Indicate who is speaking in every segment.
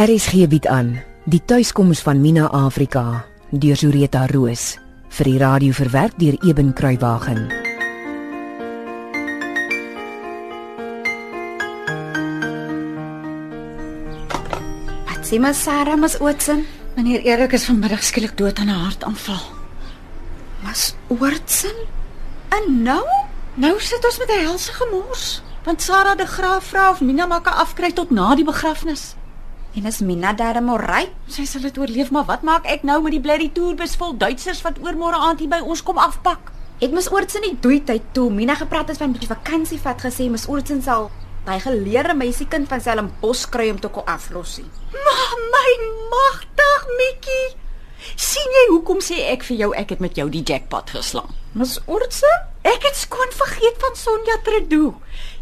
Speaker 1: RSG bied aan die tuiskoms van Mina Afrika deur Zureta Roos vir die radio verwerk deur Eben Kruiwagen.
Speaker 2: Wat sê maar Sarah mas Ootsen?
Speaker 3: Meneer Erik is vanmiddag skielik dood aan 'n hartaanval.
Speaker 2: Mas Ootsen? En nou?
Speaker 3: Nou sit ons met 'n helse gemors, want Sarah de Graaf vra of Mina maak 'n afkry tot na die begrafnis.
Speaker 2: En is Mina darem oukei?
Speaker 3: Sy sal dit oorleef, maar wat maak ek nou met die blerrie toerbus vol Duitsers wat oormôre aand hier by ons kom afpak?
Speaker 2: Het Mas Ootsen nie dooi tyd toe Mina gepraat het van 'n bietjie vakansie vat gesê Mas Ootsen sal daai geleerde meisiekind van Stellenbosch kry om te kom aflossie.
Speaker 3: Maar my magtig Mikkie. sien jy hoekom sê ek vir jou ek het met jou die jackpot geslaan?
Speaker 2: Mas Ootsen?
Speaker 3: Ek het skoon vergeet van Sonja Tredo.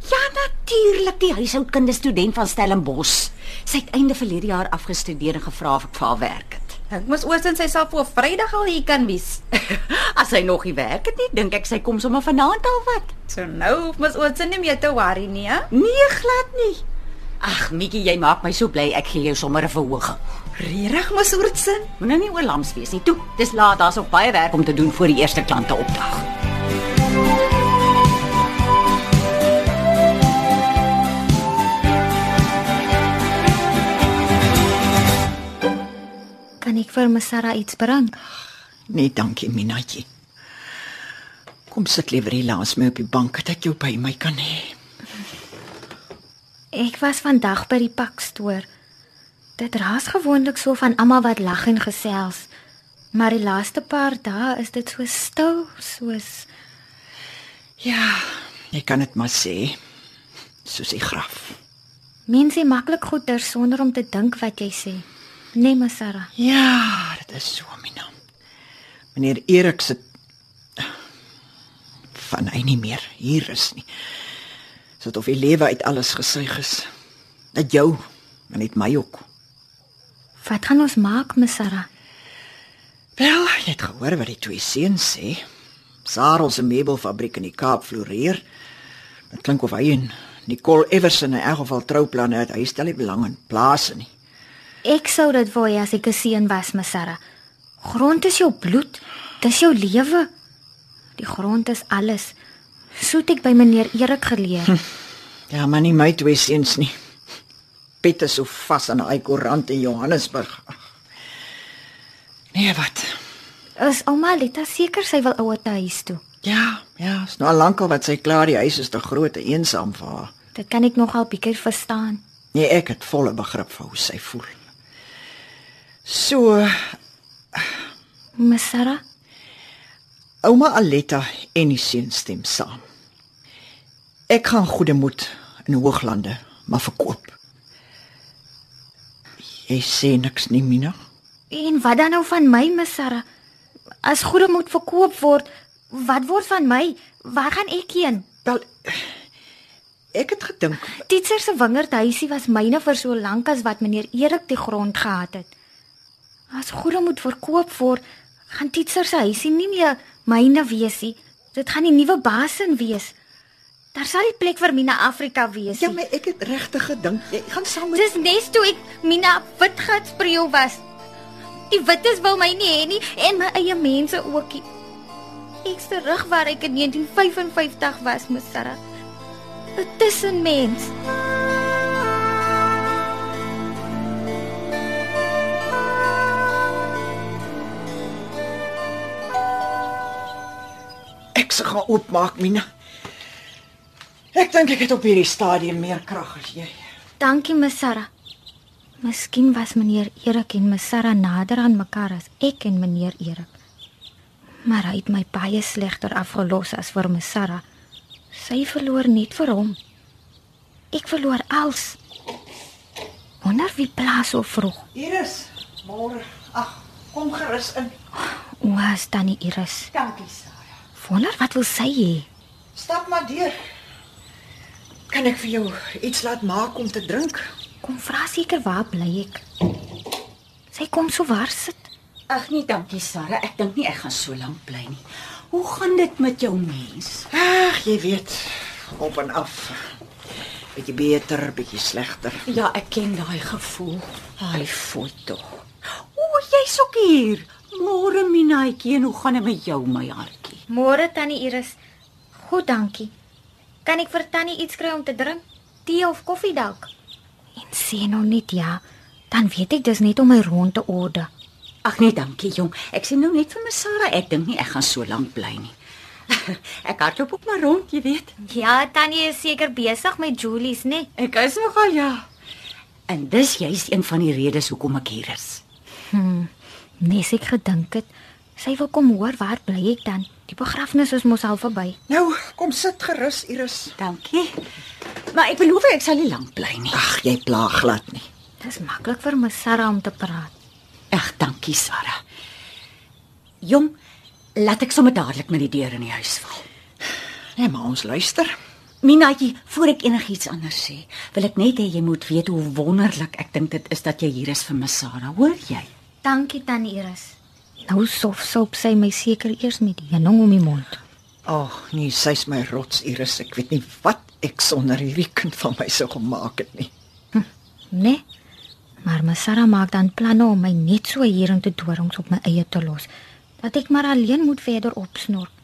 Speaker 3: Ja natuurlik, die huishoudkunde student van Stellenbosch. Sy het einde verlede jaar afgestudeer en gevra of ek vir haar werk het.
Speaker 2: Ek Mas Ootsen sy sal voor Vrydag al hier kan wees.
Speaker 3: As sy nog nie werk het nie, dink ek sy kom sommer vanaand al wat.
Speaker 2: So nou hoef Mas Ootsen nie meer te worry nie, hè?
Speaker 3: Nee, glad nie. Ag, Mikkie, jy maak my so bly ek gee jou sommer 'n verhoging.
Speaker 2: Regtig Mas Ootsen?
Speaker 3: Moet nou nie oor lams wees nie. Toe, dis laat, daar's nog baie werk om te doen voor die eerste klante opdag.
Speaker 4: Ek vir my Sarah iets bring?
Speaker 5: Nee, dankie Minatjie. Kom sit liewer hier langs my op die bank dat ek jou by my kan hê.
Speaker 4: Ek was vandag by die pakstoor. Dit raas gewoonlik so van almal wat lag en gesels. Maar die laaste paar dae is dit so stil, soos
Speaker 5: Ja, jy kan dit maar sê. Soos die graf.
Speaker 4: mense maklik goeie sonder om te dink wat jy sê. Nee, my Sarah.
Speaker 5: Ja, dit is so Mina. Meneer Erik se van hy nie meer hier is nie. Soos of die lewe uit alles gesuig is. Net jou, maar net my ook.
Speaker 4: Wat gaan ons maak, my Sarah?
Speaker 5: Wel, jy het gehoor wat die twee seuns sê. Sarel se meubelfabriek in die Kaap floreer. Dit klink of hy en Nicole Everson in elk geval trouplanne het. Hy stel nie belang in plase nie.
Speaker 4: Ek sou dit wou hê as ek 'n seun was, my Sarah. Grond is jou bloed. Dis jou lewe. Die grond is alles. So het ek by meneer Erik geleer.
Speaker 5: Ja, maar nie my twee seuns nie. Piet is so vas aan daai koerant in Johannesburg. Nee, wat?
Speaker 4: Is ouma Lita seker sy wil ouer te huis toe?
Speaker 5: Ja, ja, is nou al lankal wat sy klaar die huis is te groot en eensaam vir haar.
Speaker 4: Dit kan ek nogal bietjie verstaan.
Speaker 5: Nee, ek het volle begrip vir hoe sy voel. So,
Speaker 4: My Sarah,
Speaker 5: ouma Aletta en die seun stem saam. Ek gaan goeie moed in Hooglande maar verkoop. Jy sê niks nie, Mina?
Speaker 4: en wat dan nou van my, my Sarah? As goede moet verkoop word, wat word van my? Waar gaan ek heen?
Speaker 5: Wel ek het gedink
Speaker 4: Titser se wingerdhuisie was myne vir so lank as wat meneer Erik die grond gehad het. As goede moet verkoop word, gaan Titser se huisie nie meer myne wees nie. Dit gaan die nuwe basin wees. Daar sal nie plek vir Mina Afrika wees
Speaker 5: Ja,
Speaker 4: nie.
Speaker 5: maar ek het regtig gedink jy gaan saam met
Speaker 4: Dis nes toe ek Mina Witgat spreeu was. Die wittes wil my nie hê nie en my eie mense ookie. Ek's terug waar ek in 1955 was, my Sarah. 'n Tussenmens.
Speaker 5: Ek se gaan oopmaak, Mina. Ek dink ek het op hierdie stadium meer krag as jy.
Speaker 4: Dankie, my Sarah. Miskien was meneer Erik en my Sarah nader aan mekaar as ek en meneer Erik. Maar hy het my baie slegter afgelos as vir my Sarah. Sy verloor net vir hom. Ek verloor als. Wonder wie plaas so vroeg.
Speaker 5: Iris, môre. Ag, kom gerus in.
Speaker 4: O, as tannie Iris.
Speaker 5: Dankie, Sarah.
Speaker 4: Wonder wat wil sy hê?
Speaker 5: Stap maar deur. Kan ek vir jou iets laat maak om te drink?
Speaker 4: Kom vra seker waar bly ek. Sy kom so waar sit.
Speaker 3: Ag nee, dankie Sarah. Ek dink nie ek gaan so lank bly nie. Hoe gaan dit met jou mens?
Speaker 5: Ag, jy weet, op en af. Bietjie beter, bietjie slegter.
Speaker 3: Ja, ek ken daai gevoel. Ai, foto. O, jy's ook hier. Môre Minaatjie, en hoe gaan dit met jou, my hartjie?
Speaker 4: Môre tannie Iris. Goed, dankie. Kan ek vir tannie iets kry om te drink? Tee of koffie dalk? En sê nou net ja, dan weet ek dis net om my rond te orde.
Speaker 3: Ag nee, dankie jong. Ek sê nou net vir my Sarah, ek dink nie ek gaan so lank bly nie. ek hardloop op maar rond, jy weet.
Speaker 4: Ja, tannie is seker besig met Julie's, né? Nee?
Speaker 3: Ek is nogal ja. En dis juist een van die redes hoekom ek hier is.
Speaker 4: Nes ek gedink het sy wil kom hoor waar bly ek dan? Die begrafnis is mos al verby.
Speaker 5: Nou, kom sit gerus, Iris.
Speaker 3: Dankie. Maar ek beloof ek sal nie lank bly nie.
Speaker 5: Ag, jy pla glad nie.
Speaker 4: Dis maklik vir my Sarah om te praat.
Speaker 3: Ag, dankie Sarah. Jong, laat ek sommer dadelik met die deur in die huis val.
Speaker 5: Nee, maar ons luister.
Speaker 3: Minaatjie, voor ek enigiets anders sê, wil ek net hê jy moet weet hoe wonderlik ek dink dit is dat jy hier is vir my Sarah, hoor jy?
Speaker 4: Dankie tannie Iris. Nou sof soop sy my seker eers met heuning om die mond.
Speaker 5: Ag, nee, sy's my rots, Iris. Ek weet nie wat ek sonder hierdie kind van my sou gemaak het nie.
Speaker 4: Nee. Maar my Sarah maak dan planne om my net so hier in te dorings op my eie te los. Dat ek maar alleen moet verder opsnork.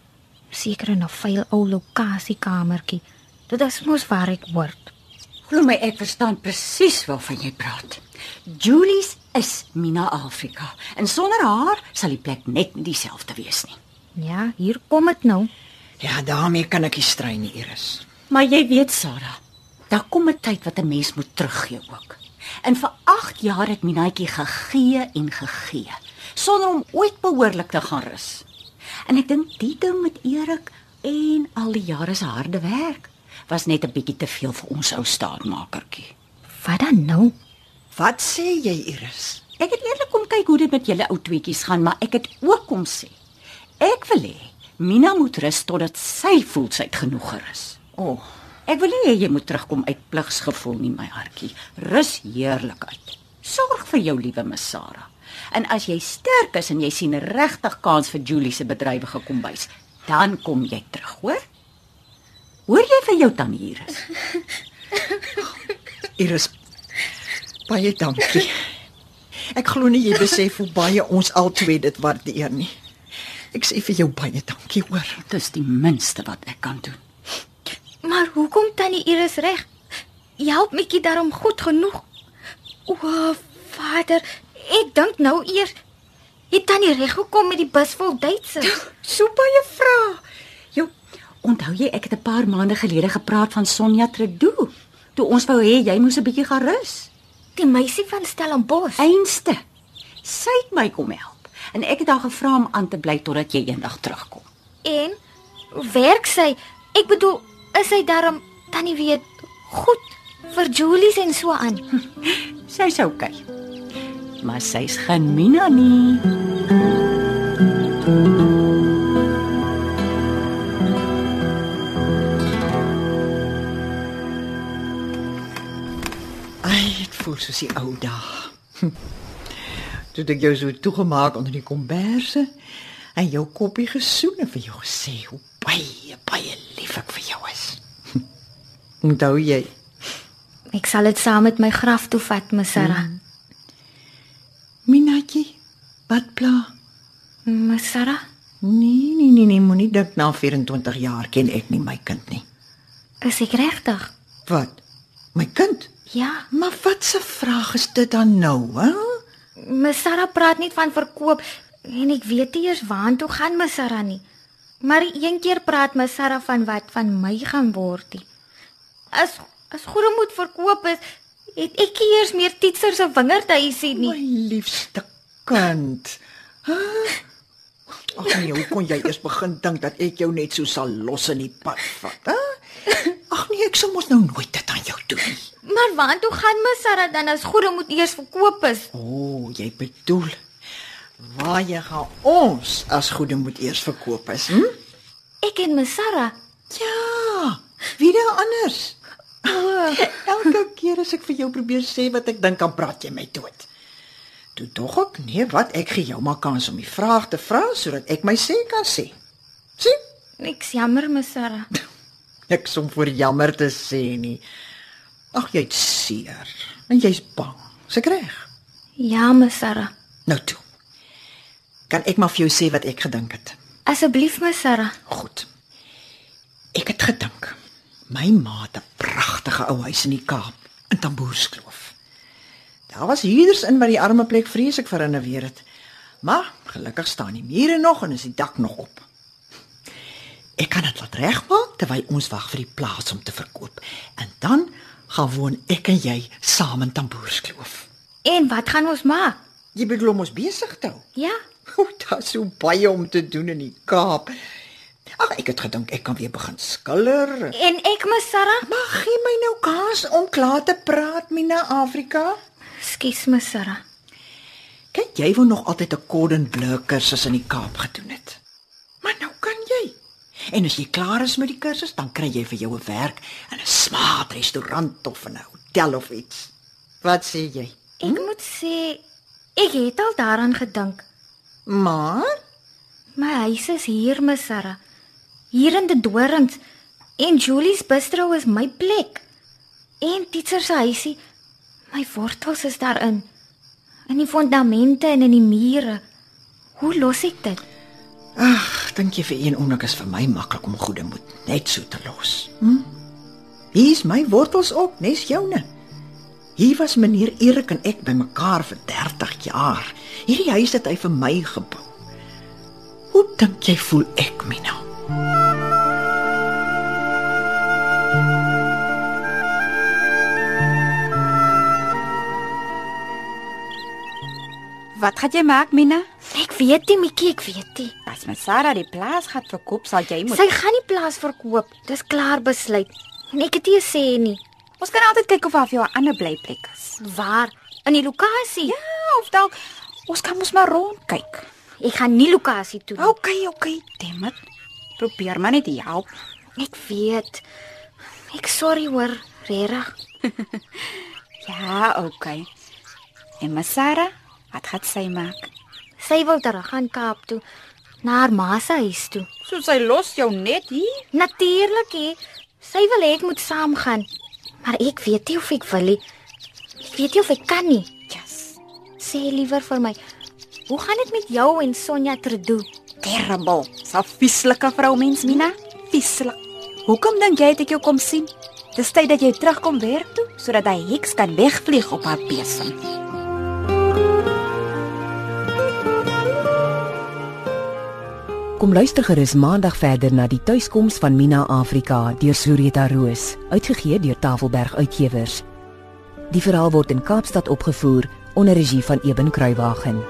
Speaker 4: Seker in 'n vuil ou lokasiekamertjie. Dit is mos waar ek hoort.
Speaker 3: Glo my, ek verstaan presies waarvan jy praat. Julie's is Mina Afrika en sonder haar sal die plek net nie dieselfde wees nie.
Speaker 4: Ja, hier kom dit nou.
Speaker 5: Ja, daarmee kan ek nie strei nie, Iris.
Speaker 3: Maar jy weet Sarah, daar kom 'n tyd wat 'n mens moet teruggee ook. En vir 8 jaar het Minaatjie gegee en gegee sonder om ooit behoorlik te gaan rus. En ek dink die ding met Erik en al die jare se harde werk was net 'n bietjie te veel vir ons ou staatmakertjie.
Speaker 4: Wat dan nou?
Speaker 5: Wat sê jy, Iris?
Speaker 3: Ek het eerlik kom kyk hoe dit met julle ou tweetjies gaan, maar ek het ook kom sê. Ek wil hê Mina moet rus totdat sy voel sy het genoeg gerus.
Speaker 5: O, oh,
Speaker 3: Ek wil nie hê jy moet terugkom uit pligsgevoel nie, my hartjie. Rus heerlik uit. Sorg vir jou liewe Miss Sarah. En as jy sterk is en jy sien 'n regtig kans vir Julie se bedrywige kombuis, dan kom jy terug, hoor? Hoor jy vir jou tannie hier is?
Speaker 5: Iris. Baie dankie. Ek glo nie jy besef hoe baie ons albei dit waardeer nie. Ek sê vir jou baie dankie, hoor.
Speaker 3: Dis die minste wat ek kan doen.
Speaker 4: Maar hoekom tannie Iris reg? Help Mikkie daarom goed genoeg. O, vader, ek dink nou eers het tannie reg gekom met die bus vol Duitsers.
Speaker 3: So baie vrae. Onthou jy ek het 'n paar maande gelede gepraat van Sonja Tredo? Toe ons wou hê jy moes 'n bietjie gaan rus.
Speaker 4: Die meisie van Stellenbosch.
Speaker 3: Einste. Sy het my kom help en ek het haar gevra om aan te bly totdat jy eendag terugkom.
Speaker 4: En werk sy? Ek bedoel, is sy daarom tannie weet goed vir Julies en so aan.
Speaker 3: Sy's oukei. Maar sy's geen Mina nie.
Speaker 5: Voel soos die ou dae. Hm. Toe ek jou so toegemaak onder die komberse en jou koppie gesoen en vir jou gesê hoe baie baie lief ek vir jou is. Hm. Onthou jy?
Speaker 4: Ek sal dit saam met my graf toe vat, my Sarah.
Speaker 5: Minatjie, wat pla?
Speaker 4: My Sarah,
Speaker 5: Nee, nee, nee, nee, moenie dink na 24 jaar ken ek nie my kind nie.
Speaker 4: is ek regtig?
Speaker 5: Wat? My kind?
Speaker 4: Ja,
Speaker 5: Maar wat 'n vraag is dit dan nou, hè?
Speaker 4: my Sarah praat net van verkoop en ek weet nie eers waartoe gaan my Sarah nie. Maar een keer praat my Sarah van wat van my gaan word. nie. As as goede moet verkoop is, het ek nie eers meer Titser se wingerdhuisie nie.
Speaker 5: My liefste kind. Huh? Ag nee, hoe kon jy eers begin dink dat ek jou net so sal los in die pad vat, hè? Ag nee, ek sal mos nou nooit dit aan jou nie.
Speaker 4: Maar waartoe gaan my Sarah dan as goede moet eers verkoop is?
Speaker 5: O, oh, jy bedoel waar jy gaan ons as goede moet eers verkoop is, hm?
Speaker 4: Ek en my Sarah.
Speaker 5: Ja, wie dan anders? Elke keer as ek vir jou probeer sê wat ek dink, dan praat jy my dood. Toe tog ek, nee, wat ek gee jou maar kans om die vraag te vra sodat ek my sê kan sê. Sien?
Speaker 4: Ek's jammer my Sarah.
Speaker 5: Ek som voor jammer te sê nie. Ag, jy't seer. En jy's bang. Se reg.
Speaker 4: Ja, my Sarah.
Speaker 5: Nou toe. Kan ek maar vir jou sê wat ek gedink het?
Speaker 4: Asseblief, my Sarah.
Speaker 5: Goed. Ek het gedink my ma het 'n pragtige ou huis in die Kaap, in Tamboerskloof. Daar was huurders in wat die arme plek vreeslik verrenoveer het. Maar gelukkig staan die mure nog en is die dak nog op. Ek kan dit laat regmaak terwyl ons wag vir die plaas om te verkoop. En dan gaan woon ek en jy saam in Tamboerskloof.
Speaker 4: En wat gaan ons maak?
Speaker 5: Jy bedoel om ons besig te hou?
Speaker 4: Ja.
Speaker 5: O, daar's so baie om te doen in die Kaap. Ag, ek het gedink ek kan weer begin skilder.
Speaker 4: En ek, my Sarah?
Speaker 5: Maar gee my nou kans om klaar te praat, Mina Afrika.
Speaker 4: Skus, my Sarah.
Speaker 5: Kyk, jy wou nog altyd 'n cordon bleu kursus in die Kaap gedoen het. Maar nou kan jy. En as jy klaar is met die kursus, dan kry jy vir jou 'n werk in 'n smaak restaurant of 'n hotel of iets. Wat sê jy?
Speaker 4: Ek moet sê ek het al daaraan gedink.
Speaker 5: Maar
Speaker 4: My huis is hier, my Sarah. Hier in die dorings. En Julie's bistro is my plek. En Titser se huisie, my wortels is daarin. In die fondamente en in die mure. Hoe los ek dit?
Speaker 5: ag, dink jy vir een oomblik is vir my maklik om goeie moed net so te los? Hm? Hier's my wortels ook, nes joune. Hier was meneer Erik en ek bymekaar vir 30 jaar. Hierdie huis het hy vir my gebou. Hoe dink jy voel ek, Mina?
Speaker 2: Wat gaan jy maak, Mina?
Speaker 4: Ek weet nie, Mikkie, ek weet nie.
Speaker 2: As my Sarah die plaas gaan verkoop, sal jy moet
Speaker 4: Sy gaan nie plaas verkoop. Dis klaar besluit. En ek het nie gesê nie.
Speaker 2: Ons kan altyd kyk of daar vir jou 'n ander blyplek is.
Speaker 4: Waar? In die lokasie?
Speaker 2: Ja, of dalk ons kan mos maar rondkyk.
Speaker 4: Ek gaan nie lokasie toe nie.
Speaker 2: OK, OK, Demet. Probeer maar net help.
Speaker 4: Ek weet. Ek sorry hoor, regtig.
Speaker 2: Ja, OK. En my Sarah, wat gaan sy maak?
Speaker 4: Sy wil terug gaan Kaap toe, na haar ma se huis toe.
Speaker 2: So sy los jou net hier?
Speaker 4: Natuurlik hè. Sy wil hê ek moet saamgaan. Maar ek weet nie of ek wil nie. Ek weet nie of ek kan nie.
Speaker 2: Yes.
Speaker 4: Sê liewer vir my. Hoe gaan dit met jou en Sonja Trudeau?
Speaker 2: Terrible. Sa vieslike vroumens, Mina. Vieslik. Hoekom dink jy het ek jou kom sien? Dis tyd dat jy terugkom werk toe sodat hy heks kan wegvlieg op haar besem.
Speaker 1: Kom luister gerus maandag verder na die tuiskoms van Mina Afrika deur Sureta Roos, uitgegee deur Tafelberg Uitgewers. Die verhaal word in Kaapstad opgevoer onder regie van Eben Kruiwagen.